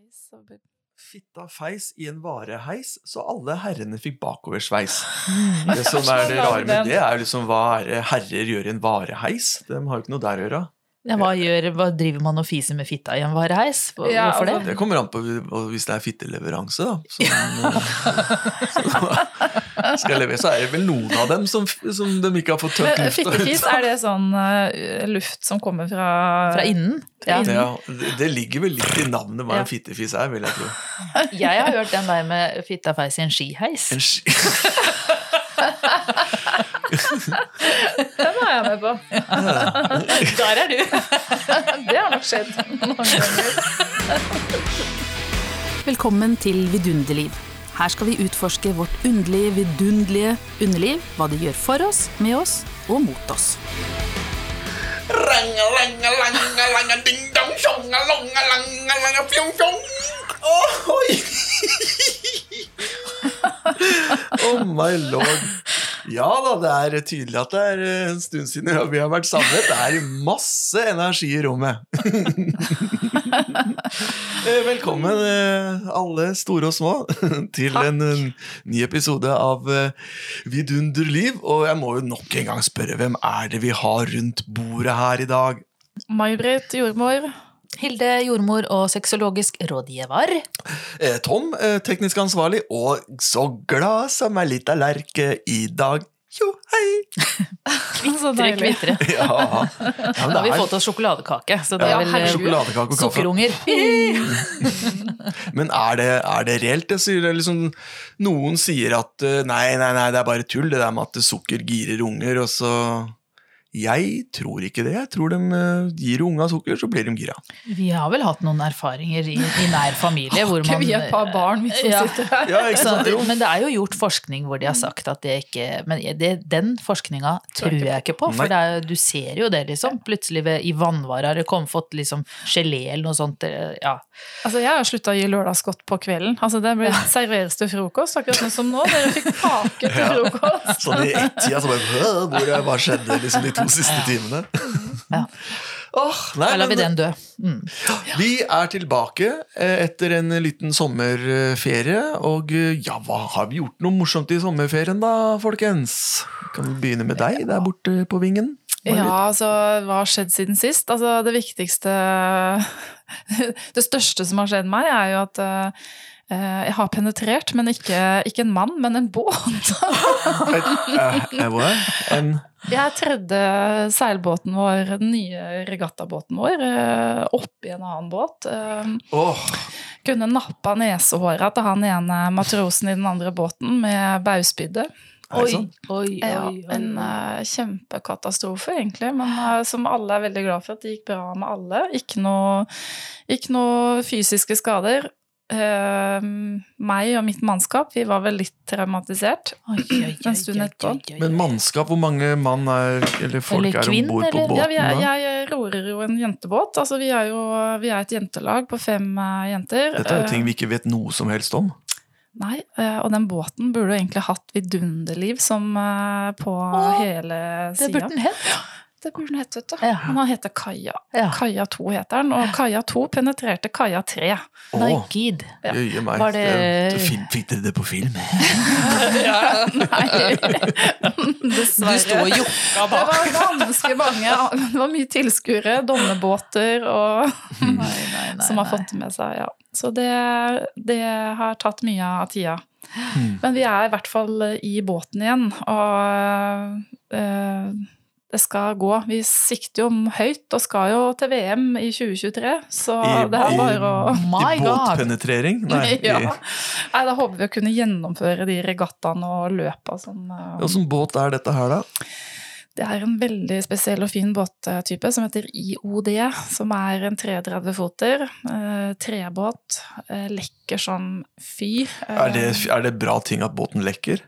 heis og bu- Fitta feis i en vareheis, så alle herrene fikk bakoversveis. Det som er det rare med det, er liksom hva er herrer gjør i en vareheis? De har jo ikke noe der å gjøre. Ja, hva, gjør, hva driver man og fiser med fitta i en vareheis? Hvor- Ja, Hvorfor det? altså- Det kommer an på hvis det er fitteleveranse, da. Som, eh, skal levere, så er det vel noen av dem som, som de ikke har fått tømt lufta ut Fittefis, er det sånn uh, luft som kommer fra Fra innen? Ja. Ja, det, det ligger vel litt i navnet hva Ja. en fittefis er, vil jeg tro. Jeg har hørt den der med fitta feis i en skiheis. En ski Den var jeg med på. Der er du! Det har nok skjedd mange ganger. Velkommen til Vidunderliv. Her skal vi utforske vårt underlige, vidunderlige underliv, hva det gjør for oss, med oss og mot oss. Oi! Oh my lord. Ja da, det er tydelig at det er en stund siden vi har vært samlet. Det er masse energi i rommet. Eh, Velkommen, eh, alle store og små, til en eh, ny episode av eh, Vidunderliv. Og jeg må jo nok en gang spørre, hvem er det vi har rundt bordet her i dag? May-Britt, jordmor. Hilde, jordmor og sexologisk rådgiver. Eh, Tom, eh, teknisk ansvarlig, og så glad som ei lita lerke i dag. Jo, hei! Så Tre deilig. kvitre. Ja, ja Da har vi fått oss sjokoladekake, så det Ja, er vel eh, sjokoladekake og kaffe. sukkerunger. Men er det, er det reelt? Det sier det liksom, noen sier at nei, nei, nei, det er bare tull, det der med at sukker girer unger, og så Jeg tror ikke det. Jeg tror de eh, gir unga sukker, så blir de gira. Vi har vel hatt noen erfaringer i, i nær familie hvor Ikke man vi er et par barn, vi som Ja. sitter her. Ja, Så, sant? Jo. men det er jo gjort forskning hvor de har sagt at det ikke Men det, den forskninga tror jeg ikke på, for det er, du ser jo det, liksom. Plutselig ved, i vannvare har det kommet fått liksom gelé eller noe sånt. eh, Ja. Altså, jeg har slutta å gi lørdagsgodt på kvelden. Altså, det ble, serveres til frokost, akkurat sånn som nå. Dere fikk kake til Ja. frokost. Sånn i ett-tida så bare Hvor hva skjedde liksom de to siste timene? Ja. Åh, nei, Da lar vi den dø. Mm. Vi er tilbake eh, etter en liten sommerferie, og eh, ja, hva har vi gjort noe morsomt i sommerferien da, folkens? Kan vi begynne med deg der borte på vingen? Ja, altså, hva har skjedd siden sist? Altså, det viktigste Det største som har skjedd meg, er jo at eh, jeg har penetrert, men ikke, ikke en mann, men en båt. Eh, eh. En Jeg tredde seilbåten vår, den nye regattabåten vår, eh, oppi en annen båt. Eh, Åh, Kunne nappa nesehåra til han ene matrosen i den andre båten med bauspydde. Oi, sant? oi, Ja, en uh, kjempekatastrofe, egentlig, men uh, som alle er veldig glad for at det gikk bra med alle. Ikke noe, ikke noe fysiske skader. Eh, meg og mitt mannskap, vi var vel litt traumatisert. Oi, oi, oi, En stund etterpå. oi, oi. Men mannskap, hvor mange mann er, eller folk Eller er om kvinn, bord på båten Ja, vi er, da? jeg rorer jo en jentebåt. Altså, vi er jo vi er et jentelag på fem uh, jenter. Dette er jo Eh, ting vi ikke vet noe som helst om. Nei, eh, og den båten burde jo egentlig hatt vidunderliv som eh, på Åh, hele Det burde den hett. Det burde den hett, vet du. Ja. Men han heter Kaja. Ja. Kaja 2 heter han, og Kaja 2 penetrerte Kaja 3. Nei, Åh, gid. Ja. jøye meg. Var det- Det- fin- Fikk dere det på film? Nei, dessverre. Du sto og jokka Det var ganske mange. Det var mye tilskuere, donnebåter og Nei, nei, nei, som har fått det med seg, ja. Så det, det har tatt mye av tida. Hmm. Men vi er i hvert fall i båten igjen, og eh, det skal gå. Vi sikter jo høyt og skal jo til VM i 2023, så I, det er bare å i, båtpenetrering? Nei, ja. Nei, da håper vi å kunne gjennomføre de regattaene og løpa som eh, Åssen båt er dette her, da? Det er en veldig spesiell og fin båttype som heter IOD, som er en 33-foter. Eh, trebåt. Eh, lekker som fy. Er det, er det bra ting at båten lekker?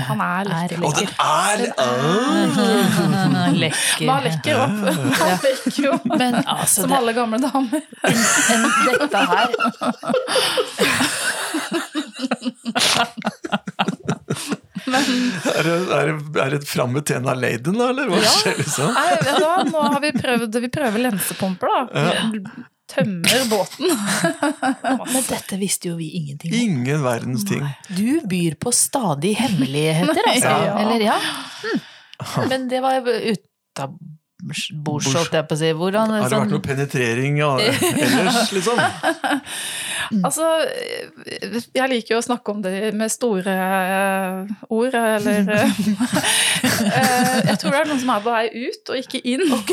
Han er Er lekker. Å, den er ah. Lekker. Man lekker opp. Man lekker jo. Men altså, Som det, alle gamle damer. en, dette her Er det, er det, er det framme tenna Leiden, da, eller hva Ja. skjer liksom? Nei, du? Nå har vi prøvd Vi prøver lensepumper, da. Tømmer båten. Men dette visste jo vi ingenting om. Ingen verdens ting. Du byr på stadig hemmeligheter, altså. Ja. Eller ja. Hm. Men det var utabords, holdt jeg på å si. Hvordan Har det vært sånn, noe penetrering ja, ellers, liksom? Altså, jeg liker jo å snakke om det med store eh, ord, eller eh, Jeg tror det er noen som er på vei ut, og ikke inn. Ok,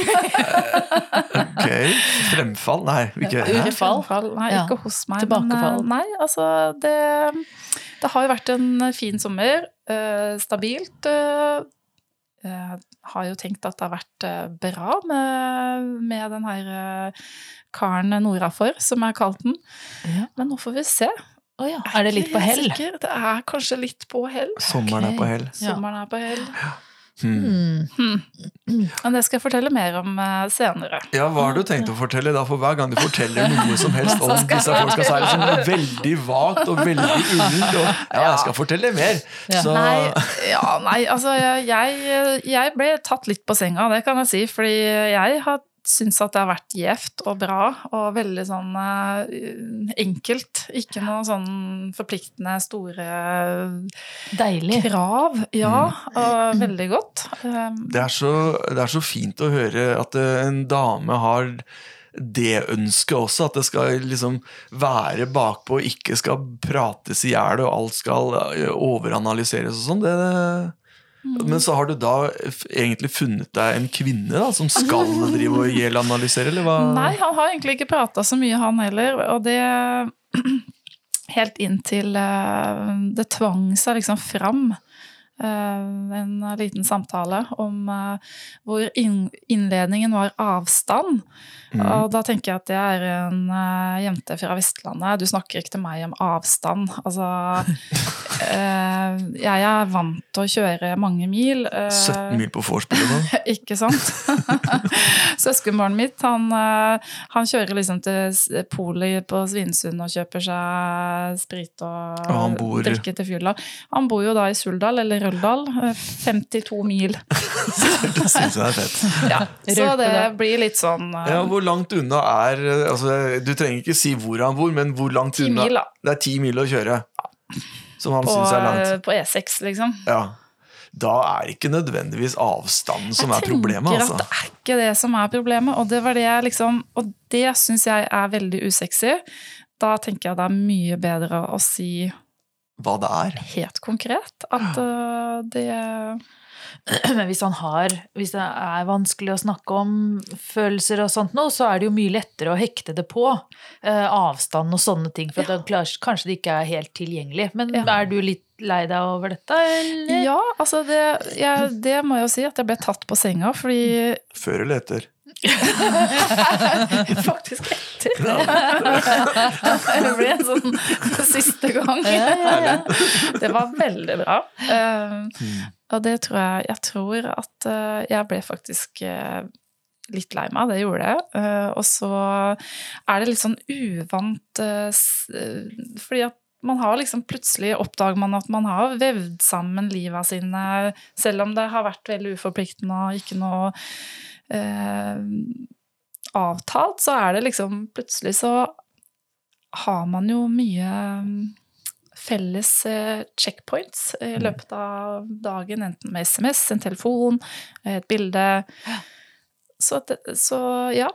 Fremfall? Nei. Ikke, Urefall? Fremfall. Nei, Ja. ikke hos meg. Tilbakefall? Men, eh, nei, altså det, det har jo vært en fin sommer. eh, stabilt. eh, jeg har jo tenkt at det har vært eh, bra med, med den her eh, Nora for, som jeg har kalt den. Ja. Men nå får vi se. Oh, ja. Er det litt på hell? Sikker. Det er kanskje litt på hell. Sommeren er på hell. Sommeren er på hell. Hmm. Hmm. Men det skal jeg fortelle mer om eh, senere. Ja, Hva har du tenkt å fortelle da? For hver gang du forteller noe som helst om disse folka, så er det sånn veldig vagt og veldig ullent. Og ja, jeg skal fortelle mer. Ja. Så Nei, ja, nei, altså jeg, jeg ble tatt litt på senga, det kan jeg si. Fordi jeg har syntes at det har vært gjevt og bra og veldig sånn eh, enkelt. Ikke noe sånn forpliktende store Deilig. krav. Ja, og veldig godt. Um, det er, så, det er så fint å høre at eh, en dame har det ønsket også, at det skal liksom være bakpå ikke skal prates i hjel og alt skal eh, overanalyseres og sånn. Det, Men så har du da egentlig funnet deg en kvinne da, som skal drive og gjelanalysere, eller hva? Nei, han har egentlig ikke prata så mye, han heller. Og det Helt inntil eh, det tvang seg liksom fram. Eh, en liten samtale om eh, hvor innledningen var avstand. Og da tenker jeg at det er en eh, jente fra Vestlandet. Du snakker ikke til meg om avstand. Altså eh, Jeg er vant til å kjøre mange mil. eh, 17 mil på vorspielet sånn? ikke sant? Søskenbarnet mitt han, eh, han kjører liksom til polet på Svinesund og kjøper seg sprit og, Og drikke til fylla. Han bor jo da i Suldal, eller Røldal. eh, 52 mil. Det syns jeg er fett. Ja, så det blir litt sånn uh, Ja, hvor langt unna er eh, altså, Du trenger ikke si hvor han bor, men hvor langt 10 unna? mil, da. Det er ti mil å kjøre. Som han syns er langt. eh, på E6, liksom. Ja. Da er ikke nødvendigvis avstanden som er problemet, Jeg altså. tenker at det er ikke det som er problemet, og det var det jeg liksom Og det syns jeg er veldig usexy. Da tenker jeg det er mye bedre å si Hva det er. helt konkret at uh, det Men hvis han har Hvis det er vanskelig å snakke om følelser og sånt noe, så er det jo mye lettere å hekte det på. Eh, avstand og sånne ting. For ja. det klar- kanskje det ikke er helt tilgjengelig. Men Ja. er du litt lei deg over dette, eller? Ja, altså det, jeg, det må jeg jo si at jeg ble tatt på senga, fordi Før eller etter. Faktisk etter. Det ble en sånn siste gang. Det var veldig bra. Eh, Og det tror jeg Jeg tror at eh, jeg ble faktisk eh, litt lei meg, det gjorde jeg. Og så er det litt sånn uvant Fordi at man har liksom plutselig oppdager man at man har vevd sammen livet sine, selv om det har vært veldig uforpliktende og ikke noe eh, avtalt, så er det liksom Plutselig så har man jo mye mm, felles eh, checkpoints i løpet av dagen, enten med SMS, en telefon, et bilde. Så, det, så ja,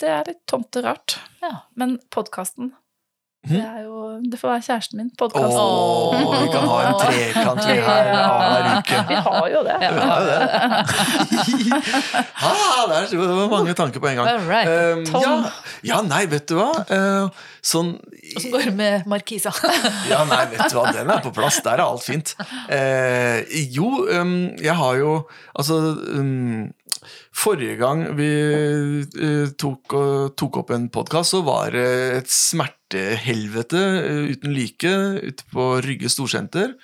det er litt tomt og rart. Ja. Men podkasten, det er jo Det får være kjæresten min. Podkast. Åh, vi kan ha en trekant vi her hver uke. Vi har jo det. Vi har jo det. ah, det var mange tanker på en gang. All right. Um, Tom. ja, ja, nei, vet du hva? Uh, sånn Åssen går det med Markisa? Ja, nei, vet du hva, den er på plass. Der er alt fint. Uh, jo, um, jeg har jo Altså um, Forrige gang vi eh, tok, tok opp en podkast, så var det et smertehelvete eh, uten like ute på Rygge storsenter.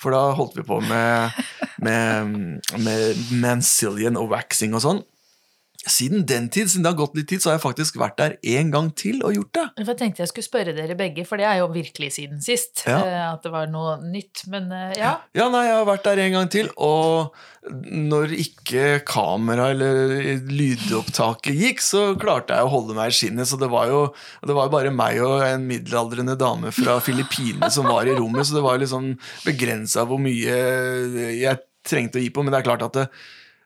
For da holdt vi på med, med, med mancillion og waxing og sånn. Siden den tid, siden det har gått litt tid, så har jeg faktisk vært der en gang til og gjort det. For Jeg tenkte jeg skulle spørre dere begge, for det er jo virkelig siden sist. Ja. eh, At det var noe nytt. Men eh, ja. Ja, nei, jeg har vært der en gang til, og når ikke kamera eller lydopptaket gikk, så klarte jeg å holde meg i skinnet. Så det var jo det var bare meg og en middelaldrende dame fra Filippinene som var i rommet, så det var liksom begrensa hvor mye jeg trengte å gi på. Men det er klart at det,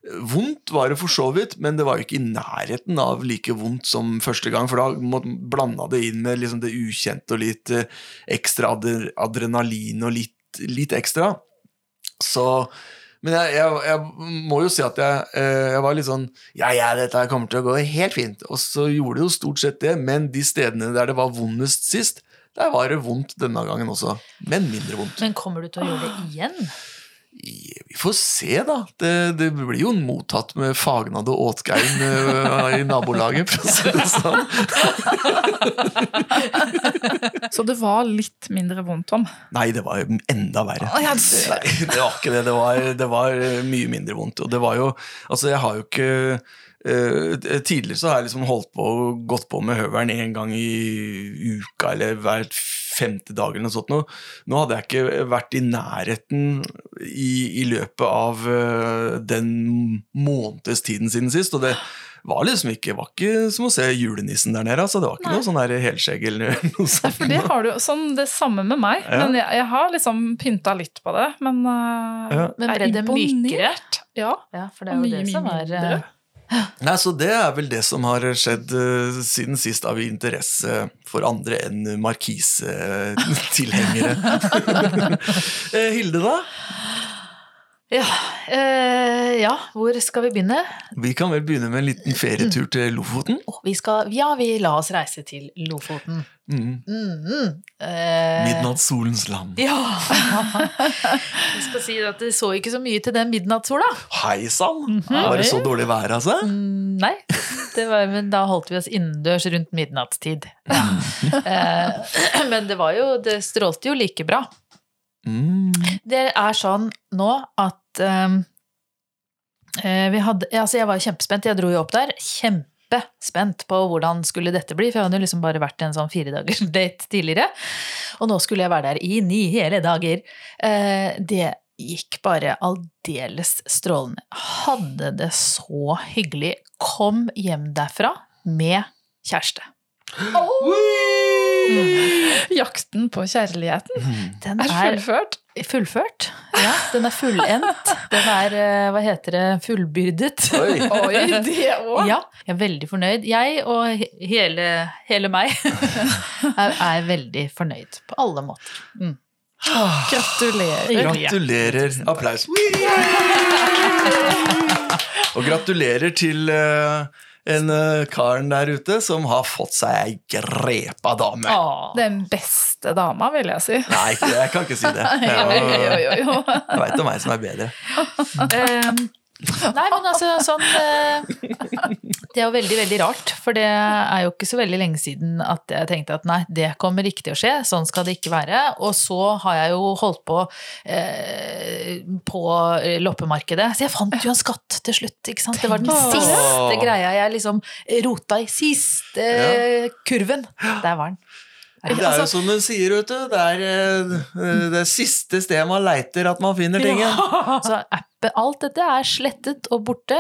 Vondt var det for så vidt, men det var jo ikke i nærheten av like vondt som første gang. For da blanda det inn med liksom det ukjente og litt eh, ekstra adrenalin og litt, litt ekstra. Så Men jeg, jeg, jeg må jo si at jeg, eh, jeg var litt sånn Ja, ja, dette kommer til å gå helt fint. Og så gjorde det jo stort sett det, men de stedene der det var vondest sist, der var det vondt denne gangen også. Men mindre vondt. Men kommer du til å gjøre det igjen? Vi får se, da. Det, det blir jo mottatt med fagnad og åtgein eh, i nabolaget, for å si det sånn. Så det var litt mindre vondt om. Nei, det var enda verre. Nei, det var ikke det. Det var, det var mye mindre vondt. Og det var jo Altså, jeg har jo ikke eh, Tidligere så har jeg liksom holdt på og gått på med høvelen én gang i uka eller hver femte dag eller noe sånt. Nå, nå hadde jeg ikke vært i nærheten i, i løpet av eh, den måneds tiden siden sist. Og det var liksom ikke, var ikke som å se julenissen der nede. Altså. Det var ikke noe sånn helskjegg eller noe Nei, sånt. for det har du sånn det samme med meg. Ja. Men jeg, jeg har liksom pynta litt på det. Men, uh, Ja. Men ble det mykere? Ja. Ja, for det er jo mye, det som er Nei, så Det er vel det som har skjedd uh, siden sist av interesse for andre enn markise-tilhengere. Eh, Hilde, da? Ja, eh, ja, hvor skal vi begynne? Vi kan vel begynne med en liten ferietur til Lofoten? Oh, vi skal, ja, vi la oss reise til Lofoten. Mm. Mm, eh, Midnattssolens land. Ja! Jeg skal si at det så ikke så mye til den midnattssola. Hei sann! Var det så dårlig vær, altså? Mm, nei, det var, men da holdt vi oss innendørs rundt midnattstid. Ja. Eh, men det var jo Det strålte jo like bra. Mm. Det er sånn nå at eh, vi hadde, altså Jeg var kjempespent. Jeg dro jo opp der. Kjempespent på hvordan skulle dette bli. For jeg hadde jo liksom bare vært i en sånn firedagers date tidligere. Og nå skulle jeg være der i ni hele dager. Eh, det gikk bare aldeles strålende. Hadde det så hyggelig. Kom hjem derfra med kjæreste. Jakten på kjærligheten Den er er fullført. fullført. Ja, den er fullendt. Den er, eh, hva heter det, fullbyrdet. Oi. Oi, det òg! Ja, jeg er veldig fornøyd. Jeg og hele, hele meg er, er veldig fornøyd på alle måter. Mm. Gratulerer. Gratulerer. Applaus. Og gratulerer til eh, en uh, karen der ute som har fått seg ei grepa dame. Åh. Den beste dama, vil jeg si. Nei, ikke, jeg kan ikke si det. Jeg, jo. jeg veit om meg som er bedre. Ehm, nei, men altså sånn eh, Det er jo veldig, veldig rart. For det er jo ikke så veldig lenge siden at jeg tenkte at nei, det kommer ikke til å skje. Sånn skal det ikke være. Og så har jeg jo holdt på eh, på loppemarkedet. Så jeg fant jo en skatt til slutt. ikke sant? Det var den siste greia jeg liksom rota i. Siste kurven. Der var den. Det er jo som hun sier, vet du. Det er eh, det siste stedet man leiter at man finner tingen. Så appen, alt dette er slettet og borte.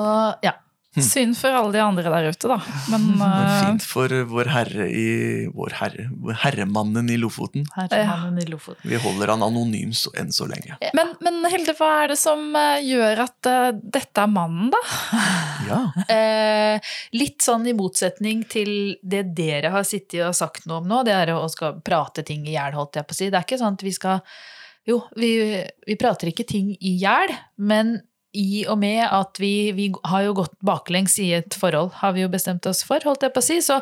Og ja. Synd for alle de andre der ute, da. Men Men eh, fint for vår herre i Vår herre, herremannen i Lofoten. Herremannen i Lofoten. Vi holder han anonym så, enn så lenge. men, men Hilde, hva er det som eh, gjør at eh, dette er mannen, da? Ja. Eh, litt sånn i motsetning til det dere har sittet og sagt noe om nå, det er å skal prate ting i hjel, holdt jeg på å si. Det er ikke sånn at vi skal Jo, vi, vi prater ikke ting i hjel, men i og med at vi, vi har jo gått baklengs i et forhold, har vi jo bestemt oss for, holdt jeg på å si, så,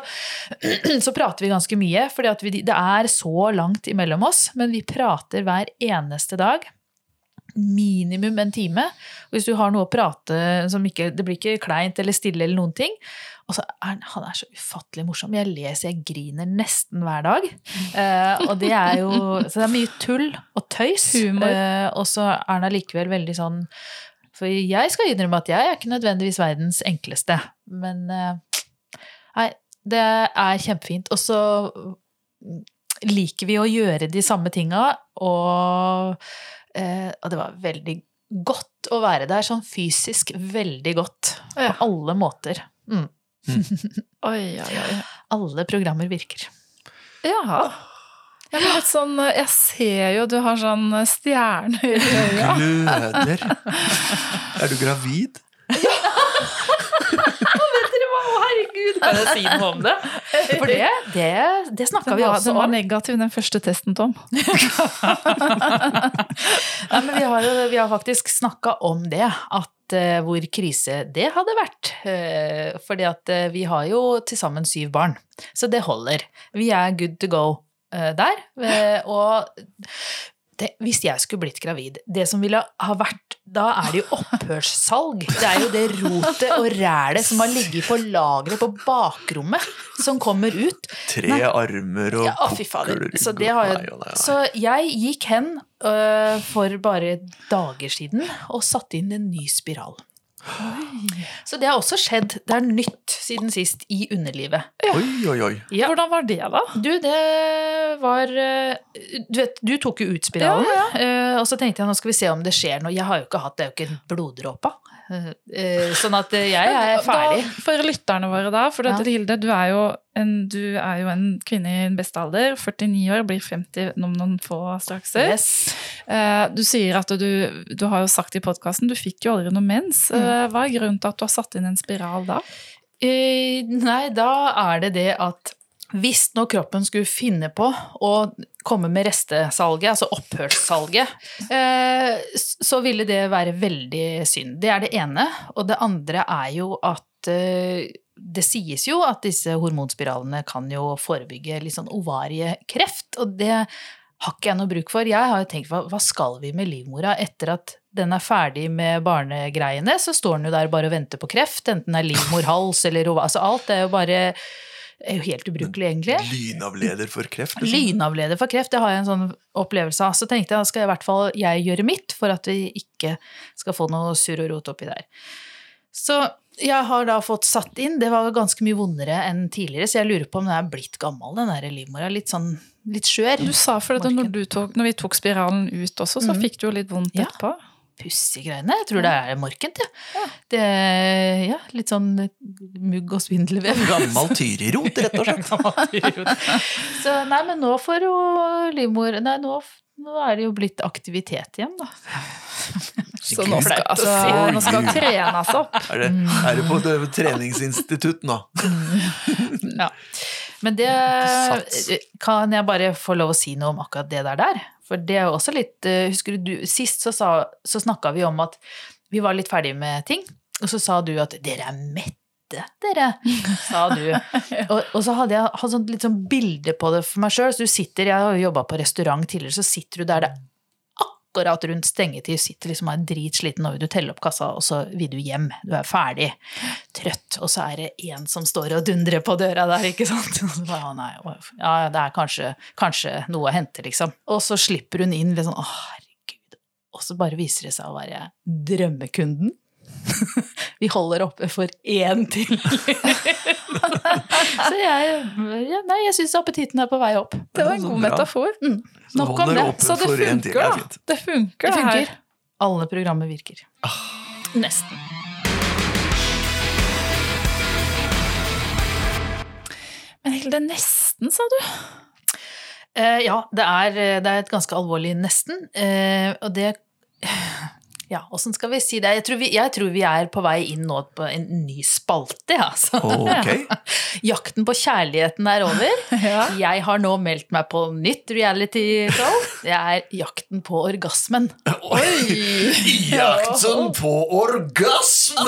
så prater vi ganske mye. For det er så langt imellom oss, men vi prater hver eneste dag. Minimum en time. Hvis du har noe å prate som ikke Det blir ikke kleint eller stille eller noen ting. Og så er han, er så ufattelig morsom. Jeg leser, jeg griner nesten hver dag. Eh, og det er jo Så det er mye tull og tøys. Humor. Eh, og så er han allikevel veldig sånn for jeg skal innrømme at jeg er ikke nødvendigvis verdens enkleste. Men eh, nei, det er kjempefint. Og så liker vi å gjøre de samme tinga, og, eh, og det var veldig godt å være der, sånn fysisk veldig godt. På Ja. alle måter. Mm. Oi, oi, oi. Alle programmer virker. Ja. Jeg, blir litt sånn, jeg ser jo du har sånn stjerner i øya. Gløder. Er du gravid? Å, herregud! Kan jeg si noe om det? For det, det, det snakka vi også om. den var negativ, den første testen, Tom. Nei, men vi har, vi har faktisk snakka om det, at eh, hvor krise det hadde vært. Eh, fordi at eh, vi har jo til sammen syv barn, så det holder. Vi er good to go eh, der. Eh, og det, hvis jeg skulle blitt gravid Det som ville ha vært Da er det jo opphørssalg. Det er jo det rotet og rælet som har ligget på lageret på bakrommet, som kommer ut. Tre Nei. armer og Ja, å, fy fader. Så, så jeg gikk hen uh, for bare dager siden og satte inn en ny spiral. Så det har også skjedd. Det er nytt siden sist i underlivet. Oi, oi, oi. Ja. Hvordan var det, da? Du, det var øh, Du vet, du tok jo ut spiralen, Ja, øh, og så tenkte jeg nå skal vi se om det skjer noe. Jeg har jo ikke hatt Det er jo ikke en bloddråpe. Øh, Sånn at øh, jeg er ferdig. Da, for lytterne våre da, for Ja. Hilde, du er, en, du er jo en kvinne i en beste alder, 49 år, blir 50 om noen få straks. Yes. Eh, Du sier at du, du har jo sagt i podkasten, du fikk jo aldri noe mens. Mm. Eh, Hva er grunnen til at du har satt inn en spiral da? Eh, nei, da er det det at hvis nå kroppen skulle finne på å komme med restesalget, altså opphørssalget, eh, så ville det være veldig synd. Det er det ene. Og det andre er jo at eh, det sies jo at disse hormonspiralene kan jo forebygge litt sånn ovariekreft, og det har ikke jeg noe bruk for. Jeg har jo tenkt, hva, skal vi med livmora etter at den er ferdig med barnegreiene, så står den jo der bare og venter på kreft, enten det er livmorhals eller. Altså alt er jo bare er jo helt ubrukelig, egentlig. Lynavleder for kreft. liksom. Lynavleder for kreft, det har jeg en sånn opplevelse av. Så tenkte jeg da skal i hvert fall jeg gjøre mitt for at vi ikke skal få noe surr og rot oppi der. Så jeg har da fått satt inn, det var ganske mye vondere enn tidligere, så jeg lurer på om den er blitt gammel, den der livmora. Litt sånn, litt skjør. Du sa for at når, du tok, når vi tok spiralen ut også, så mm. fikk du jo litt vondt Ja. Pussige greiene. Jeg tror det er morkent, jeg. Ja. Det ja, litt sånn mugg og svindelvev. Gammel tyrirot, rett og slett. Så nei, men nå får jo livmor Nei, nå, nå er det jo blitt aktivitet igjen, da. Så nå skal, altså, nå skal trenes opp. Er, det, er du på et treningsinstitutt nå? Ja. Men det Kan jeg bare få lov å si noe om akkurat det der der? For det er jo også litt eh, Husker du, sist så, sa, så snakka vi om at vi var litt ferdige med ting, og så sa du at 'dere er mette', dere, sa du. Og, og så hadde jeg hatt sånn, litt sånn bilde på det for meg sjøl. Så du sitter, jeg har jo jobba på restaurant tidligere, så sitter du der det er akkurat rundt stengetid, sitter liksom og er dritsliten, og du teller opp kassa, og så vil du hjem. Du er ferdig, trøtt, og så er det en som står og dundrer på døra der, ikke sant? Og så bare, «Å, nei, ja, det er kanskje, kanskje noe å hente, liksom. Og så slipper hun inn litt sånn, å herregud. Og så bare viser det seg å være drømmekunden. Vi holder oppe for én til. så jeg, ja, nei, jeg syns appetitten er på vei opp. Det var en god metafor. Så Nok om det. Så det funker, Det er da. Det funker, Det funker. Alle programmer virker. Nesten. Men Hilde, nesten, sa du? Uh, ja, det er, det er et ganske alvorlig nesten. Uh, og det Ja, åssen skal vi si det? Jeg tror vi, jeg tror vi er på vei inn nå på en ny spalte, ja, altså. Okay. Jakten på kjærligheten er over. Ja. Jeg har nå meldt meg på nytt reality-show. Det er Jakten på orgasmen. Oi! Jakten på orgasmen!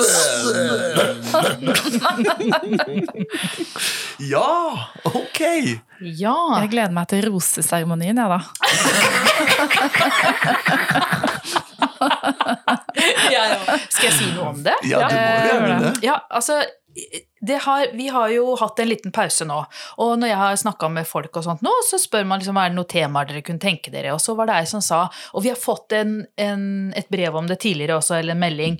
ja, ok. Ja. Jeg gleder meg til roseseremonien, jeg, da. Skal jeg si noe om det? Ja, du må Eh, gjøre det. Ja, altså det har, vi har jo hatt en liten pause nå, og når jeg har snakka med folk, og sånt nå, så spør man liksom, er det noen temaer dere kunne tenke dere. Og så var det ei som sa, og vi har fått en, en, et brev om det tidligere også, eller en melding,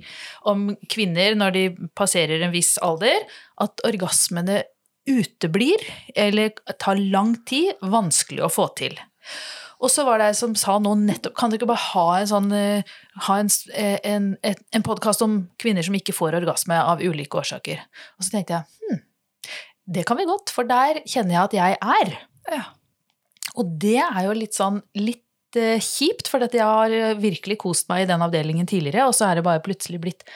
om kvinner når de passerer en viss alder, at orgasmene uteblir, eller tar lang tid, vanskelig å få til. Og så var det ei som sa nå nettopp Kan dere ikke bare ha en sånn eh, ha en, eh, en, en, podkast om kvinner som ikke får orgasme av ulike årsaker? Og så tenkte jeg hm, det kan vi godt, for der kjenner jeg at jeg er. Ja. Og det er jo litt sånn litt eh, kjipt, for jeg har virkelig kost meg i den avdelingen tidligere, og så er det bare plutselig blitt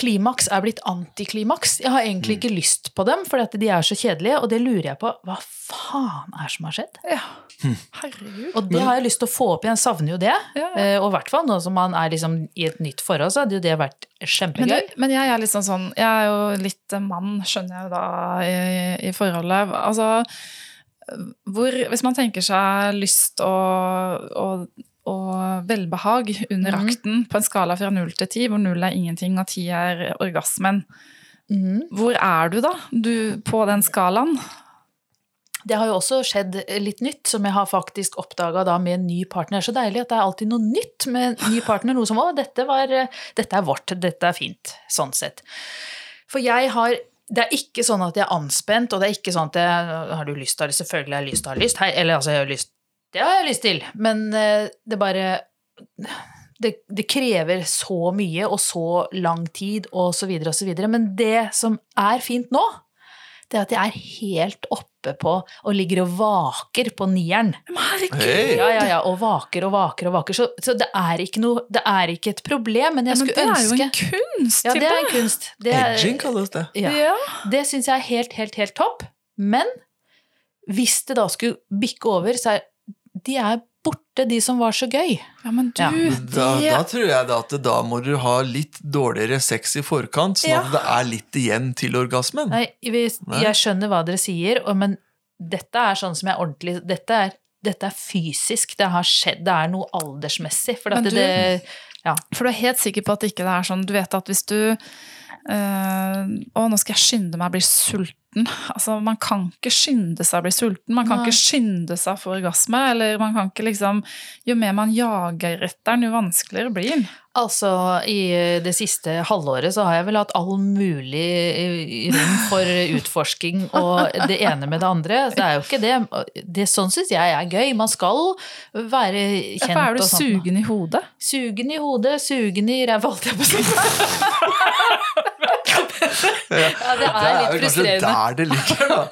Klimaks er blitt antiklimaks. Jeg har egentlig ikke lyst på dem, for de er så kjedelige, og det lurer jeg på. Hva faen er det som har skjedd? ja. Herregud. Og det har jeg lyst til å få opp igjen. Savner jo det. Ja. ja. Og i hvert fall nå som man er liksom i et nytt forhold, så hadde jo det vært Men, kjempegøy. men jeg er liksom sånn sånn Jeg er jo litt mann, skjønner jeg jo da, i, i forholdet. Altså hvor, Hvis man tenker seg lyst og, og, og velbehag under mm. akten på en skala fra null til ti, hvor null er ingenting og ti er orgasmen, Mm. hvor er du da? Du på den skalaen? Det har jo også skjedd litt nytt, som jeg har faktisk oppdaga da med en ny partner. Det er Så deilig at det er alltid noe nytt med en ny partner. Noe som 'Å, dette, var, dette er vårt. Dette er fint.' Sånn sett. For jeg har det er ikke sånn at jeg er anspent, og det er ikke sånn at jeg Har du lyst til det? Selvfølgelig har jeg lyst til å ha lyst. Hei, eller altså, jeg har lyst Det har jeg lyst til. Men eh, det bare det, det krever så mye og så lang tid og så videre og så videre. Men det som er fint nå, det er at jeg er helt oppe på og ligger og vaker på nieren. Herregud! Ja, ja, ja, og vaker og vaker og vaker. Så, så det er ikke noe Det er ikke et problem, men jeg Men skulle det er jo en kunst, Ja, det er en kunst. Det er, Edging kalles det. ja, Ja. det syns jeg er helt, helt, helt topp. Men hvis det da skulle bikke over, så er de er borte, de som var så gøy. ja, men du, Ja. Da, da tror jeg da at da må du ha litt dårligere sex i forkant, sånn at det er litt igjen til orgasmen. Nei, hvis, jeg skjønner hva dere sier, og, men dette er sånn som jeg ordentlig Dette er, dette er fysisk. Det har skjedd. Det er noe aldersmessig. For at Men det, du- det Ja. For du er helt sikker på at ikke det er sånn Du vet at hvis du eh, Å, nå skal jeg skynde meg å bli sulten. Altså, man kan ikke skynde seg å bli sulten. Man kan Nei. ikke skynde seg å få orgasme. Eller man kan ikke liksom Jo mer man jager etter den, jo vanskeligere blir den. Altså, i det siste halvåret så har jeg vel hatt all mulig eh, rom for utforsking og det ene med det andre. Så det er jo ikke det. det sånn syns jeg er gøy. Man skal være kjent og sånn. er du sugen i hodet. Sugen i hodet, sugen i ræva, holdt jeg på å si. Ja, det er Det er jo kanskje der det ligger, da.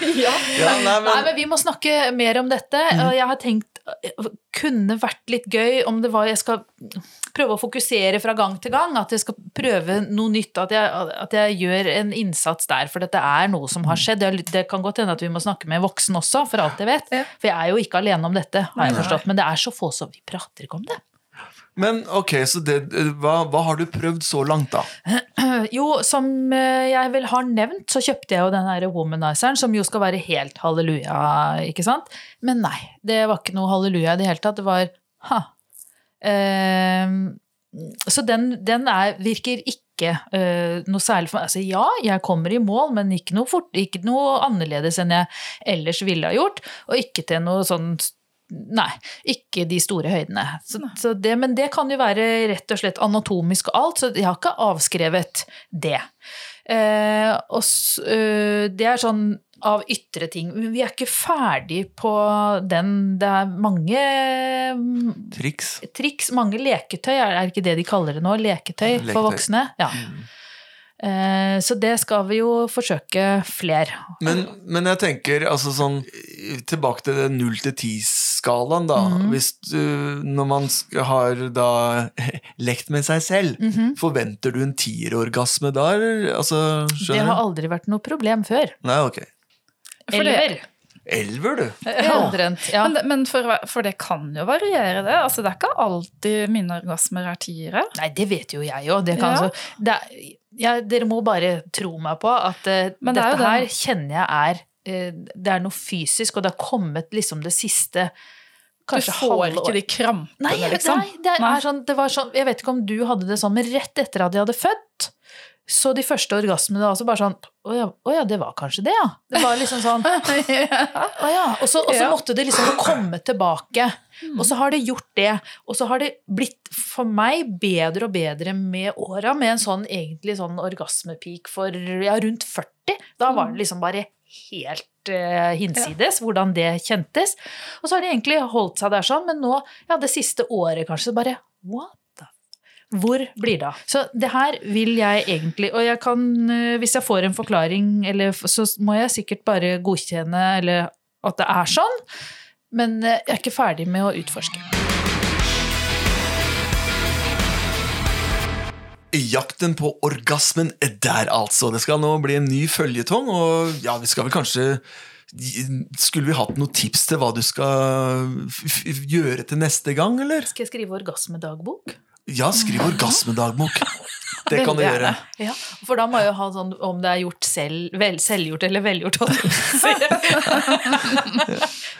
Ja. Ja, nei, Nei, men, men vi må snakke mer om dette. Og jeg har tenkt kunne vært litt gøy om det var Jeg skal prøve å fokusere fra gang til gang. At jeg skal prøve noe nytt. At jeg, at jeg gjør en innsats der. For dette er noe som har skjedd. Det, kan godt hende at vi må snakke med voksen også, for alt jeg vet. For jeg er jo ikke alene om dette, har jeg forstått. Men det er så få, som vi prater ikke om det. Men ok, så det, hva, hva har du prøvd så langt, da? Jo, som eh, jeg vel har nevnt, så kjøpte jeg jo den her womanizeren, som jo skal være helt halleluja, ikke sant? Men nei, det var ikke noe halleluja i det hele tatt. Det var ha. Eh, så den, den er, virker ikke eh, noe særlig for meg. Altså ja, jeg kommer i mål, men ikke noe, fort, ikke noe annerledes enn jeg ellers ville ha gjort. Og ikke til noe sånn Nei, ikke de store høydene. Så, så det, men det kan jo være rett og slett anatomisk og alt, så jeg har ikke avskrevet det. Eh, og eh, det er sånn av ytre ting. Men vi er ikke ferdig på den. Det er mange mm, Triks? triks, mange leketøy, er det ikke det de kaller det nå? Leketøy, Leketøy. for voksne? Ja. Eh, så det skal vi jo forsøke flere. Men, men jeg tenker altså sånn Tilbake til det 0 til 10-skalaen, da. Mhm. Hvis du, når man har da lekt med seg selv, Mhm. forventer du en tierorgasme da. Altså, Det har aldri vært noe problem før. Nei, ok. Elver. Elver, du. Ja. Omtrent. Ja. Men, men for, for det kan jo variere, det. Altså, det er ikke alltid mine orgasmer er tiere. Nei, det vet jo jeg òg. Ja. Ja, dere må bare tro meg på at uh, Men det dette her kjenner jeg er Det er noe fysisk, og det har kommet liksom det siste Du får ikke de krampene, Nei, liksom. nei, det er Nei. sånn, det var sånn Jeg vet ikke om du hadde det sånn, men rett etter at jeg hadde født, så de første orgasmene da også bare sånn Å ja, å ja, det var kanskje det, ja. Det var liksom sånn Å ja. Og så, og så måtte det liksom komme tilbake. Og så har det gjort det. Og så har det blitt for meg bedre og bedre med åra, med en sånn egentlig sånn orgasmepeak for ja, rundt 40. Da var det liksom bare helt eh, hinsides hvordan det kjentes. Og så har det egentlig holdt seg der sånn, men nå, ja, det siste året kanskje, så bare what the hvor blir det av? Så det her vil jeg egentlig Og jeg kan, eh, hvis jeg får en forklaring, eller, så må jeg sikkert bare godkjenne eller at det er sånn. Men eh, jeg er ikke ferdig med å utforske. Jakten på orgasmen er der, altså. Det skal nå bli en ny føljetong, og ja, vi skal vel kanskje Skulle vi hatt noen tips til hva du skal gjøre til neste gang, eller? Skal jeg skrive orgasmedagbok? Ja, skriv orgasmedagbok. Det kan du gjøre. Ja, for da må jeg jo ha sånn om det er gjort selv, vel, selvgjort eller velgjort.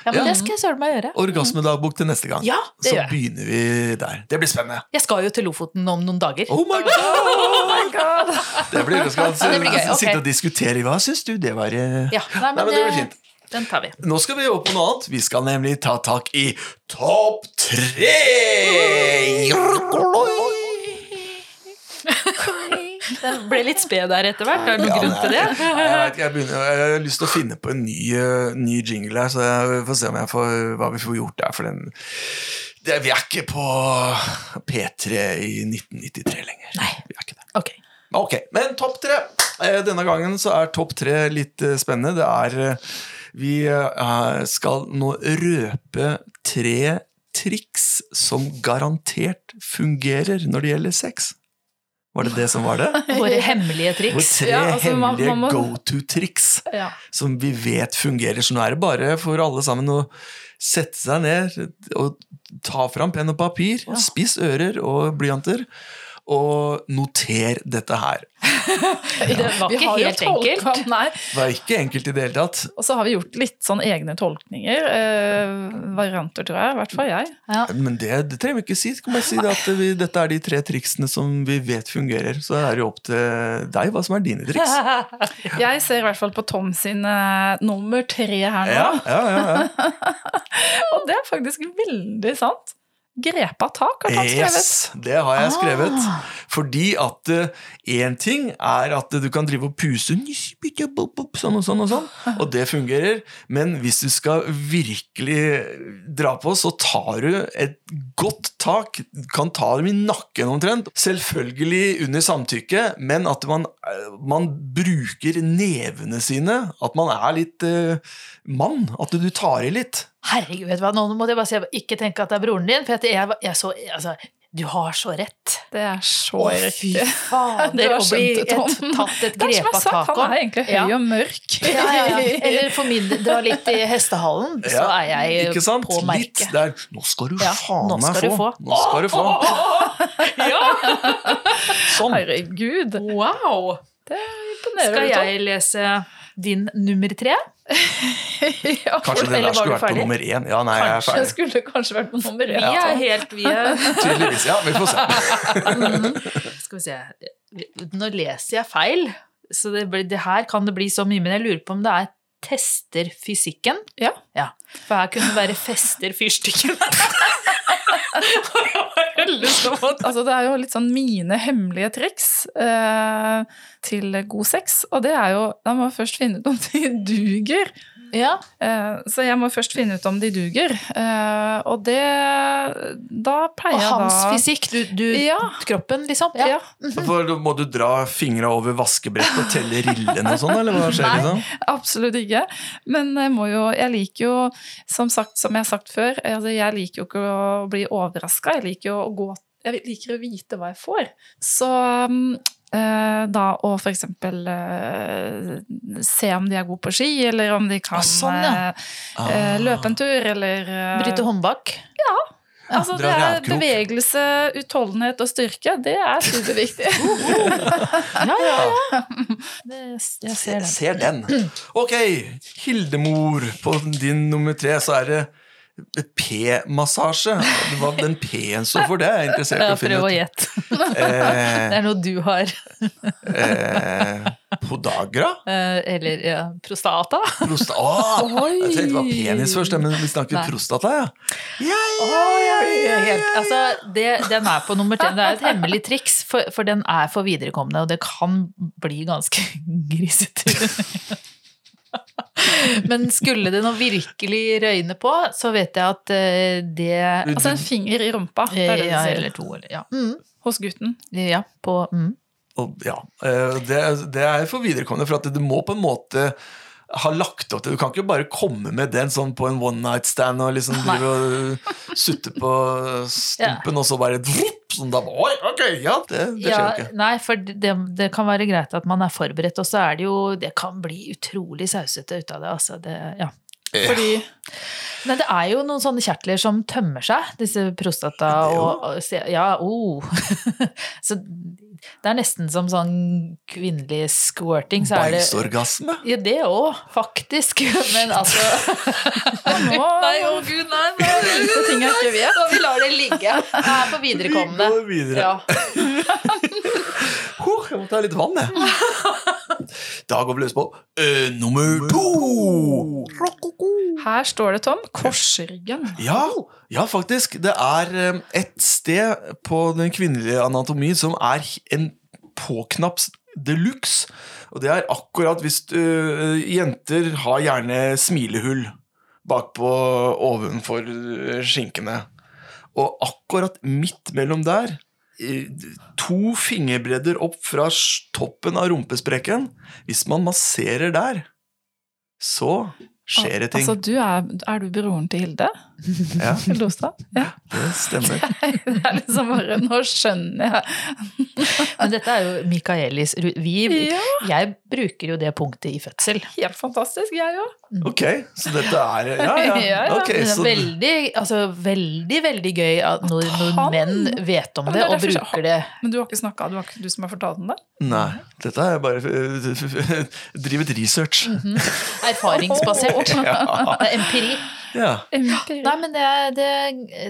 ja, men det skal jeg søren meg gjøre. Orgasmedagbok til neste gang. Ja, det Så gjør jeg. begynner vi der. Det blir spennende. Jeg skal jo til Lofoten om noen dager. Oh my god! Oh my god! Det blir vi skal Ja, det blir gøy, Okay. sitte og diskutere. Hva syns du det var? eh? Ja, nei, men, Nei, men det blir eh, fint. Den tar vi. Nå skal vi over på noe annet. Vi skal nemlig ta tak i topp tre! Den ble litt sped der etter hvert. Er det noen Ja, grunn til det? Jeg, jeg, begynner, jeg har lyst til å finne på en ny, uh, ny jingle her, så jeg får se får, hva vi får gjort der. For den det, Vi er ikke på P3 i 1993 lenger. Nei. Vi er ikke det. Ok. okay men topp tre. Eh, Denne gangen så er topp tre litt eh, spennende. Det er Vi skal nå røpe tre triks som garantert fungerer når det gjelder sex. Var det det som var det? Våre hemmelige triks. Våre tre Ja, altså, man- hemmelige må- go to-triks Ja. som vi vet fungerer. Så nå er det bare for alle sammen å sette seg ned og ta fram penn og papir, Ja. spiss ører og blyanter, og noter dette her. Det var ikke helt tolka, enkelt. Nei. Det var ikke enkelt i det hele tatt. Og så har vi gjort litt sånn egne tolkninger. Eh, varianter, tror jeg. I hvert fall jeg. Ja. Men det, det trenger vi ikke si. Kan bare si det at vi, dette er de tre triksene som vi vet fungerer. Så er det jo opp til deg hva som er dine triks. Jeg ser i hvert fall på Tom sin uh, nummer tre her nå. Ja, ja, ja, ja. Og det er faktisk veldig sant. Grepa tak har han skrevet. Yes, det har jeg skrevet. Ah. Fordi at én ting er at du kan drive og puse sånn og sånn og sånn, og det fungerer. Men hvis du skal virkelig dra på, så tar du et godt tak. Kan ta dem i nakken omtrent. Selvfølgelig under samtykke, men at man, man bruker nevene sine. At man er litt eh, mann. At du tar i litt. Herregud, vet du hva, nå måtte jeg bare si ikke tenke at det er broren din, for at jeg, jeg så altså, Du har så rett. Det er så Å, riktig. fy fader, Du har å bli skjønt det, Tom. tatt et grep jeg sa, han er egentlig høy Ja. og mørk. Ja, ja, ja. Eller for min del, dra litt i hestehallen, så Ja, er jeg ikke sant? på Litt der. Nå skal du Ja, faen meg få. få. Nå skal du få. Sånn. Herregud. Wow! Det imponerer. Skal jeg lese din nummer tre? ja, Kanskje den der skulle vært på nummer én. Ja, nei, jeg er ferdig. ferdig. skulle kanskje vært på nummer Vi én. er helt vi er, Tydeligvis. Ja, vi får se. Skal vi se Nå leser jeg feil, så det, blir, det her kan det bli så mye, men jeg lurer på om det er tester fysikken. Ja. For her kunne det være fester fyrstikken. Altså, det er jo litt sånn mine hemmelige triks eh, til god sex, og det er jo Da må man først finne ut om de duger. Ja. Eh, så jeg må først finne ut om de duger. Eh, og det Da pleier Og jeg hans da fysikk, du, du Ja. kroppen, liksom. Ja. For Må du dra fingra over vaskebrettet og telle rillene og sånn, eller hva skjer? Nei. liksom? Absolutt ikke. Men jeg må jo Jeg liker jo, som, sagt, som jeg har sagt før, altså jeg liker jo ikke å bli overraska. Jeg liker jo å gå Jeg liker å vite hva jeg får. Så um, eh, da å for eksempel eh, se om de er gode på ski, eller om de kan Ah, sånn, ja. eh, eh, løpe en tur, eller eh, Bryte håndbak. Altså, det er bevegelse, utholdenhet og styrke. Det er superviktig. Ja, ja, ja. Jeg ser den. ser den. Ok, Hildemor på din nummer tre, så er det P-massasje. Hva den P-en står for, det er jeg interessert i å finne prøv å ut. gjette. Eh, Det er noe du har. eh, podagra? Eh, Eller ja, prostata. Prosta Åh, jeg tenkte det var penis først, men vi snakker Nei. prostata, ja. Ja, ja, altså, det, den er på nummer tre. Det er et hemmelig triks, for, for den er for viderekomne, og det kan bli ganske grisete. Men skulle det nå virkelig røyne på, så vet jeg at eh, det Altså en finger i rumpa. Det er det du ja, sier. Eller to, eller ja. Mm. Hos gutten. Ja, på mm. Og, ja, eh, det, det er for viderekommende, for at det må på en måte ha lagt opp til Du kan ikke bare komme med den sånn på en one night stand og liksom sutte på stumpen, og så bare vrup, sånn da, Oi, ok, ja, det, det skjer jo Ja, ikke. nei, for det, det kan være greit at man er forberedt, og så er det jo Det kan bli utrolig sausete ut av det, altså. Det, ja. Fordi Men det er jo noen sånne kjertler som tømmer seg, disse prostata og, og Ja, oh. Så det er nesten som sånn kvinnelig squirting, så er det Beinsorgasme? Ja, det òg, faktisk. Men altså Nei, å gud, nei, nei. nei, ting jeg ikke vet. Så vi lar det ligge. Her er viderekommende. Vi går videre. Ja. Jeg må ta litt vann, jeg. Da går vi løs på uh, nummer to. Her står det, Tom, korsryggen. Ja, ja, faktisk. Det er eh, et sted på den kvinnelige anatomi som er en påknaps de luxe. Og det er akkurat hvis du, eh, jenter har gjerne smilehull bakpå ovenfor skinkene. Og akkurat midt mellom der, to fingerbredder opp fra toppen av rumpesprekken Hvis man masserer der, så skjer det ting. Altså, du er, er du broren til Hilde? Ja, Hilde Ja. det stemmer. Det er liksom bare Nå skjønner jeg. Men dette er jo Michaelis vi, Ja. Jeg bruker jo det punktet i fødsel. Helt fantastisk, jeg òg. Ok, så dette er Ja, ja. Ja, ja. Ok, Men det er så, veldig, altså, veldig, veldig gøy at når, når menn vet om Ja, det det og bruker det. Men du har ikke snakka, du, du som har fortalt om det? Nei, dette er bare drevet drivet research. -hmm. Erfaringsbasert. Er empiri. Ja. Nei, men det det,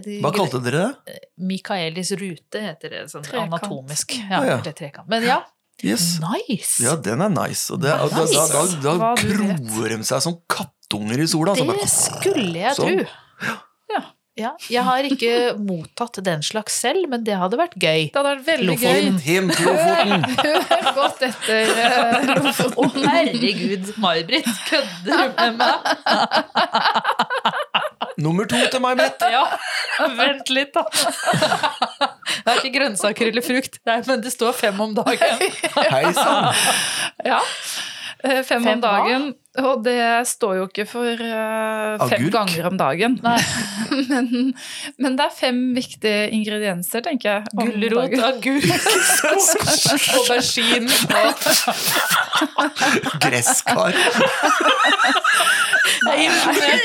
det Hva kalte dere det? Michaelis rute heter det, sånn Trekant. anatomisk. Ja, Ja, ja. Men ja, Yes. nice! Ja, den er nice. Og, det, nice. da, da, da, da kroer de seg som kattunger i sola. Det bare, skulle jeg Sånn. tro. Ja. Ja, jeg har ikke mottatt den slags selv, men det hadde vært gøy. Det hadde vært veldig Lofoten. gøy. Hjem til Lofoten! Hør godt etter Lofoten. Å, herregud, May-Britt, kødder du med meg? Nummer to til meg, Britt. Ja, vent litt, da. Det er ikke grønnsaker eller frukt, Nei, men det står fem om dagen. Hei sann! Ja. Eh, Fem, Fem om dagen. Og det står jo ikke for uh, fem Agurk? ganger om dagen. Men, men det er fem viktige ingredienser, tenker jeg. Gulrot, agurk, aubergine og Gresskar. Jeg er imponert.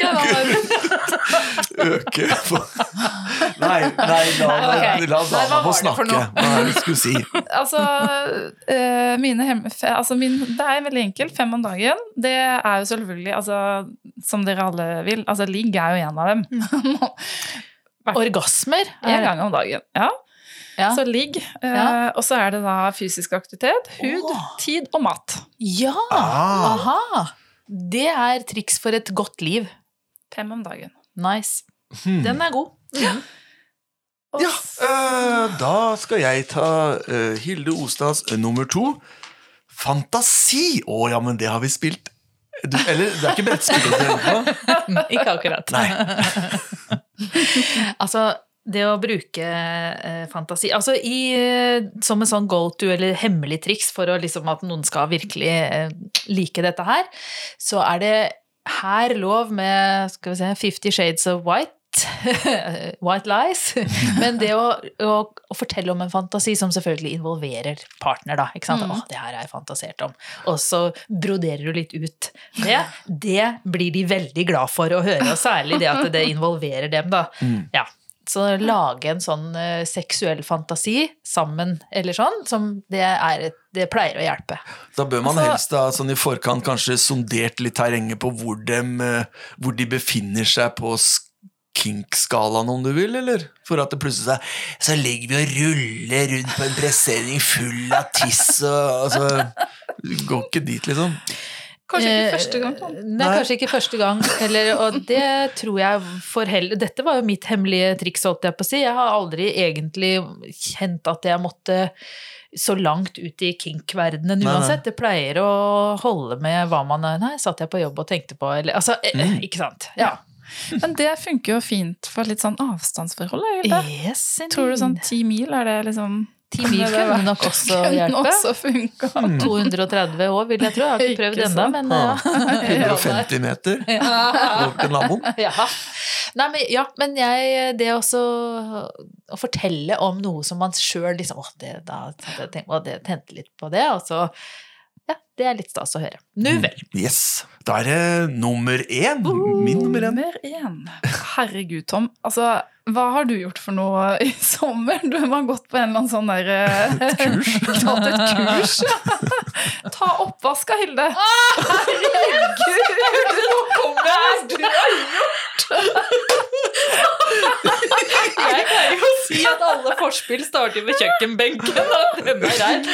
Øke Nei, nei, la, la, ok. la dama få var det for snakke. Hva er det du skulle si? Altså, uh, mine hem, altså min, det er veldig enkelt. Fem om dagen. Det er jo selvfølgelig, altså, som dere alle vil, altså ligg er jo en av dem. Orgasmer? En gang om dagen. Ja. Ja. Så ligg. eh, Ja. Og så er det da fysisk aktivitet, hud, oh. tid og mat. ja! Ah. Aha! Det er triks for et godt liv. Fem om dagen. Nice. Hmm. Den er god. Og Ja, øh, da skal jeg ta øh, Hilde Ostads øh, nummer to. Fantasi! Å ja, men det har vi spilt. Du, eller, det er ikke brettspill du tenker på? Ikke akkurat. Altså, det å bruke eh, fantasi Altså i, eh, som en sånn go to eller hemmelig triks for å, liksom, at noen skal virkelig eh, like dette her, så er det her lov med skal vi se, Fifty Shades of White. White lies. Men det å, å, å fortelle om en fantasi som selvfølgelig involverer partner, da. Ikke sant? Mm. Åh, det her har jeg fantasert om. Og så broderer du litt ut det. Det blir de veldig glad for å høre, og særlig det at det involverer dem, da. Mm. Ja. Så lage en sånn eh, seksuell fantasi sammen, eller sånn, som det, er det pleier å hjelpe. Da bør man Altså- helst da, sånn i forkant kanskje sondert litt terrenget på hvor, dem, øh, hvor de befinner seg på kink-skalaen, om du vil, eller? For at det plutselig er Så ligger vi og ruller rundt på en presenning full av tiss og altså Går ikke dit, liksom. Kanskje ikke Eh, første gang. Tom. Nei, Nei. kanskje ikke første gang. Eller, og det tror jeg for heller Dette var jo mitt hemmelige triks, holdt jeg på å si. Jeg har aldri egentlig kjent at jeg måtte så langt ut i kink-verdenen uansett. Det pleier å holde med hva man Nei, satt jeg på jobb og tenkte på, eller Altså, eh, Mm. ikke sant. Ja. Men det funker jo fint for litt sånn avstandsforhold. Yes, Tror du sånn ti mil, er det liksom Ti mil kunne nok også hjelpe. også funka. 230 år vil jeg tro. Jeg har ikke prøvd ennå, men ja. 150 meter Ja. over til naboen. Ja. Nei, men, ja, men jeg, det også å fortelle om noe som man sjøl liksom Å, det, da det, å, det tente litt på det, og så det er litt stas å høre. Nu vel. Yes. Da er det nummer én. Min nummer én. Nummer én. Herregud, Tom. Altså, hva har du gjort for noe i sommer? Du har gått på en eller annen sånn der Et kurs? Tatt et kurs. Ta oppvaska, Hilde. Herregud! Nå kommer jeg du har Jeg pleier jo å si at alle forspill starter ved kjøkkenbenken. og er der.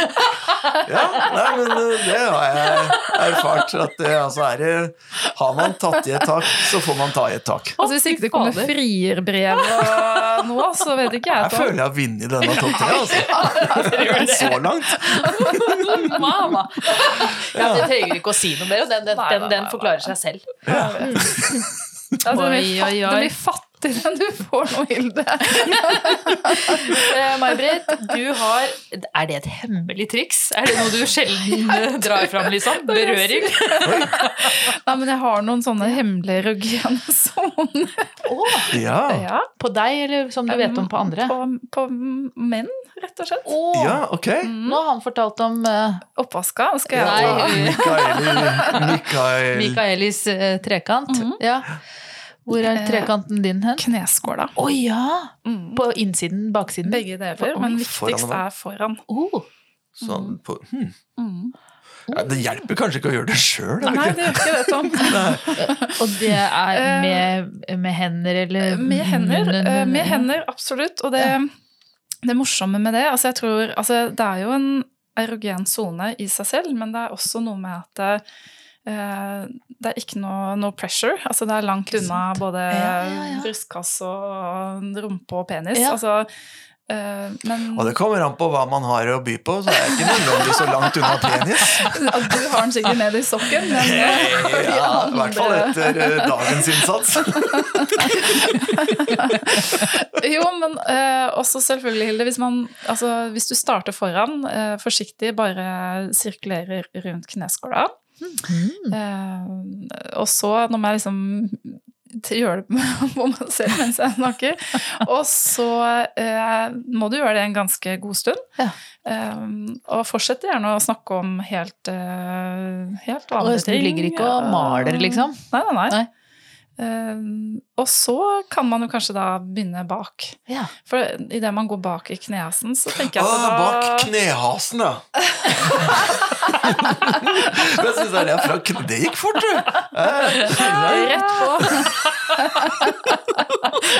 Ja, nei, men eh, det har jeg erfart. At det, altså, er det, har man tatt i et tak, så får man ta i et tak. Altså, Hvis ikke det kommer frierbrev og noe, så vet ikke jeg. Jeg føler jeg har vunnet denne topp tre. Altså. Så langt. Mamma. Ja, du trenger ikke å si noe mer, og den, den, den, den forklarer seg selv. Altså, det Oi, blir oi, oi. fatt- det blir fattigere enn du får noe, Hilde. Eh, May-Britt, du har Er det et hemmelig triks? Er det noe du sjelden eh, drar fram, liksom? Berøring? Nei, men jeg har noen sånne hemmelige erogene soner. Oh, Ja. Ja. på deg, eller som du vet om på andre? På, på menn, rett og slett. Oh. ja, ok. Nå har han fortalt om uh, Oppvaska skal jeg ta. Mikael, trekant. Mikaelis -hmm. trekant. Ja. Hvor er trekanten din hen? Kneskåla. Å ja! Mm. På innsiden, baksiden? Begge deler, men viktigst er foran. Oh. sånn på, hmm. Mm. ja, Det hjelper kanskje ikke å gjøre det sjøl? Nei, det gjør ikke det, Tom. Og det er med, med hender, eller Eh, Med hender, eh, med hender absolutt. Og det, det morsomme med det altså jeg tror, altså Det er jo en erogen sone i seg selv, men det er også noe med at eh, det er ikke noe no pressure. Altså det er langt unna både Ja, ja, ja. brystkasse og rumpe og penis. Ja. Altså, eh, men Og det kommer an på hva man har å by på, så er jeg ikke nødvendigvis så langt unna penis. at du har den sikkert ned i sokken, men hey, vi Ja, I hvert fall etter eh, dagens innsats. Jo, men eh, også selvfølgelig, Hilde, hvis, man, altså, hvis du starter foran, eh, forsiktig bare sirkulerer rundt kneskåla, Mm. eh, og så, nå må jeg liksom gjøre det på meg selv mens jeg snakker, og så eh, må du gjøre det en ganske god stund. Ja. Um, og fortsett gjerne å snakke om helt, uh, helt vanlige ting. du ligger ikke og maler, liksom? Nei, nei, nei. Nei. Eh, og så kan man jo kanskje da begynne bak. Ja. For idet man går bak i knehasen, så tenker jeg Ah, at bak knehasen, ja. Jeg syns det, er fra, kne- det gikk fort, du. Eh, Rett på.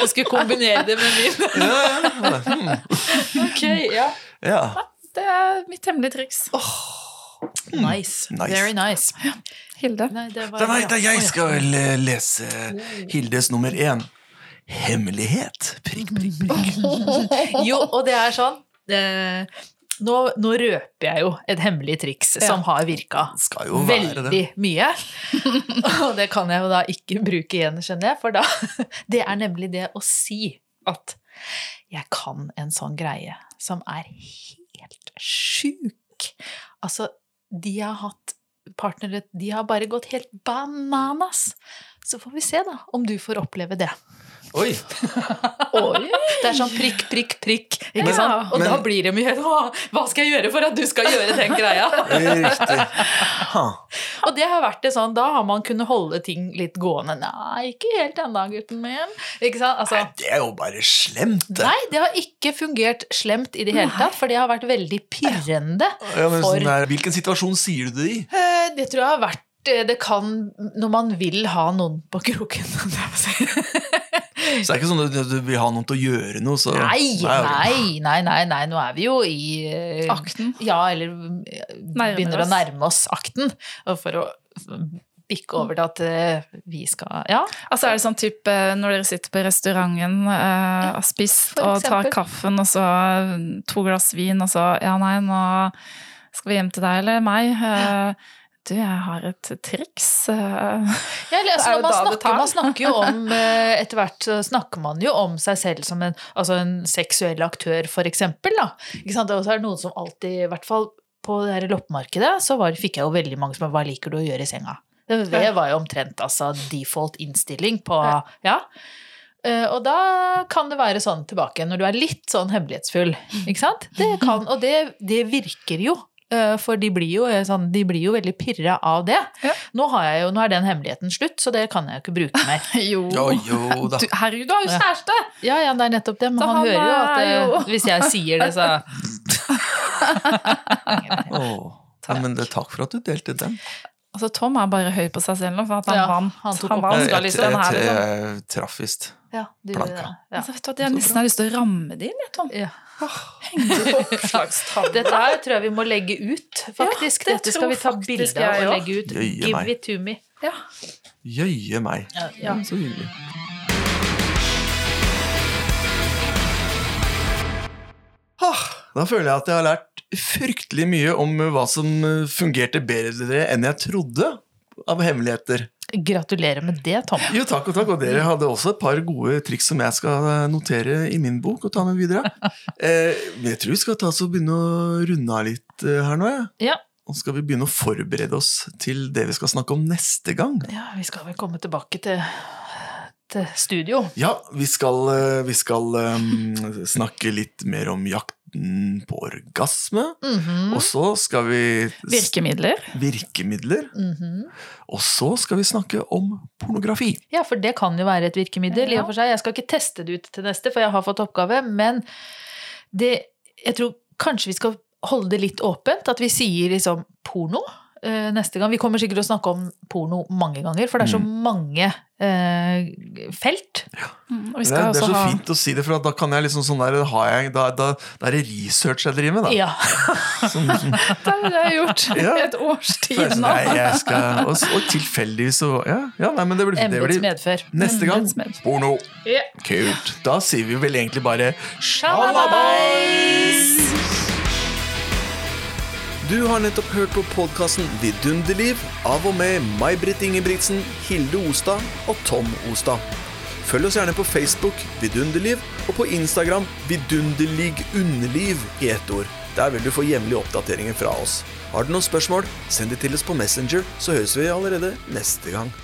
Jeg skulle kombinere det med min. ja, ja. Hmm. Ok, ja. ja. Det er mitt hemmelige triks. Nice. Nice. Very nice. Hilde. Nei, det var Det var, det jeg skal eh, lese Hildes nummer én. Hemmelighet. Prikk, prikk, prikk. Jo, og det er sånn det, nå, nå røper jeg jo et hemmelig triks Ja. som har virka veldig mye. Og det kan jeg jo da ikke bruke igjen, skjønner jeg, for da Det er nemlig det å si at jeg kan en sånn greie som er helt sjuk. Altså, de har hatt partnere De har bare gått helt bananas. Så får vi se, da, om du får oppleve det. Oi. Oi! Det er sånn prikk, prikk, prikk. Ikke Ja. sant? Og Men- da blir det mye Å, Hva skal jeg gjøre for at du skal gjøre den greia? Riktig. Ha. Og det har vært det sånn, da har man kunnet holde ting litt gående. Nei, ikke helt ennå, gutten min. Ikke sant? Altså, Nei, det er jo bare slemt, det. nei, det har ikke fungert slemt i det hele tatt, for det har vært veldig pirrende. Ja, men for- sånn der, hvilken situasjon sier du det i? Eh, Det tror jeg har vært eh, Det kan når man vil ha noen på kroken. Så det er ikke sånn at du vil ha noen til å gjøre noe. Så, Nei, nei, nei, nei, nei, nå er vi jo i uh, Akten. Ja, eller eh, begynner å nærme oss akten. Og for å bikke over til at uh, vi skal Ja. Altså er det sånn type når dere sitter på restauranten, uh, har spist og tar kaffen, og så to glass vin, og så Ja, nei, nå skal vi hjem til deg eller meg. Eh, du, jeg har et triks. Ja, altså, man, snakker, man snakker jo om eh, Etter hvert så snakker man jo om seg selv som en, altså en seksuell aktør, for eksempel. Da. Ikke sant? Og så er det noen som alltid, i hvert fall på det her loppemarkedet, så var, fikk jeg jo veldig mange som Hva liker du å gjøre i senga? Det, det var jo omtrent altså default innstilling på Ja. Uh, og da kan det være sånn tilbake når du er litt sånn hemmelighetsfull. Ikke sant? Det kan, og det, det virker jo. Eh, For de blir jo, eh, sånn, de blir jo veldig pirra av det. Ja. Nå, har jeg jo, nå er den hemmeligheten slutt, så det kan jeg jo ikke bruke mer. Jo. Jo, jo da. Du, herregud, du har jo kjæreste! Ja, ja, det er nettopp det, men han, han hører jo at eh, jo- hvis jeg sier det, så oh, Ja, men det, takk for at du delte den. Altså, Tom er bare høy på seg selv nå, for at han Ja, vant. han tok han vant Jeg, jeg, jeg, liksom. jeg traff visst. Ja, Planka. ja. Altså, vet du hva, Jeg nesten har lyst til å ramme det inn, jeg, Tom. Ja. Dette her tror jeg vi må legge ut, faktisk. Ja, det Dette skal vi ta bilde av og legge ut. Jøye Give meg. it to me. Ja. Jøye meg. Ja. Så hyggelig. Ah, Da føler jeg at jeg har lært fryktelig mye om hva som eh, fungerte bedre enn jeg trodde av hemmeligheter. Gratulerer med det, Tom. Jo, takk og takk. Og dere hadde også et par gode triks som jeg skal eh, notere i min bok og ta med videre. Eh, jeg tror vi skal ta oss og begynne å runde av litt eh, her nå. Ja. Og skal vi begynne å forberede oss til det vi skal snakke om neste gang. ja, vi skal vel komme tilbake til, studio. Ja, vi skal, eh, vi skal um, snakke litt mer om jakten på orgasme. Mhm, Og så skal vi Virkemidler. Virkemidler. mhm. Og så skal vi snakke om pornografi. Ja, for det kan jo være et virkemiddel. i og for seg. Jeg skal ikke teste det ut til neste, for jeg har fått oppgave, men det, jeg tror kanskje vi skal holde det litt åpent, at vi sier liksom porno eh, neste gang. Vi kommer sikkert til å snakke om porno mange ganger, for det er så mange eh, felt. Ja. og vi Det, er- det er så ha fint å si det, for da kan jeg liksom sånn der, har jeg, da, da, da er det research jeg driver med. Da. Ja. Som, som, Det har jeg gjort Ja. i et års tid nå. Nei, jeg skal, og, og tilfeldigvis så ja, ja, nei, men det blir, det Embets blir medfør. neste gang. Medfør. Porno. Yeah. Kult. Da sier vi vel egentlig bare Shalabais! Du har nettopp hørt på podkasten Vidunderliv av og med May-Britt Ingebrigtsen, Hilde Ostad og Tom Ostad. Følg oss gjerne på Facebook Vidunderliv og på Instagram Vidunderlig underliv i ett ord. Der vil du få jevnlige oppdateringer fra oss. Har du noen spørsmål, send de til oss på Messenger, så høres vi allerede neste gang.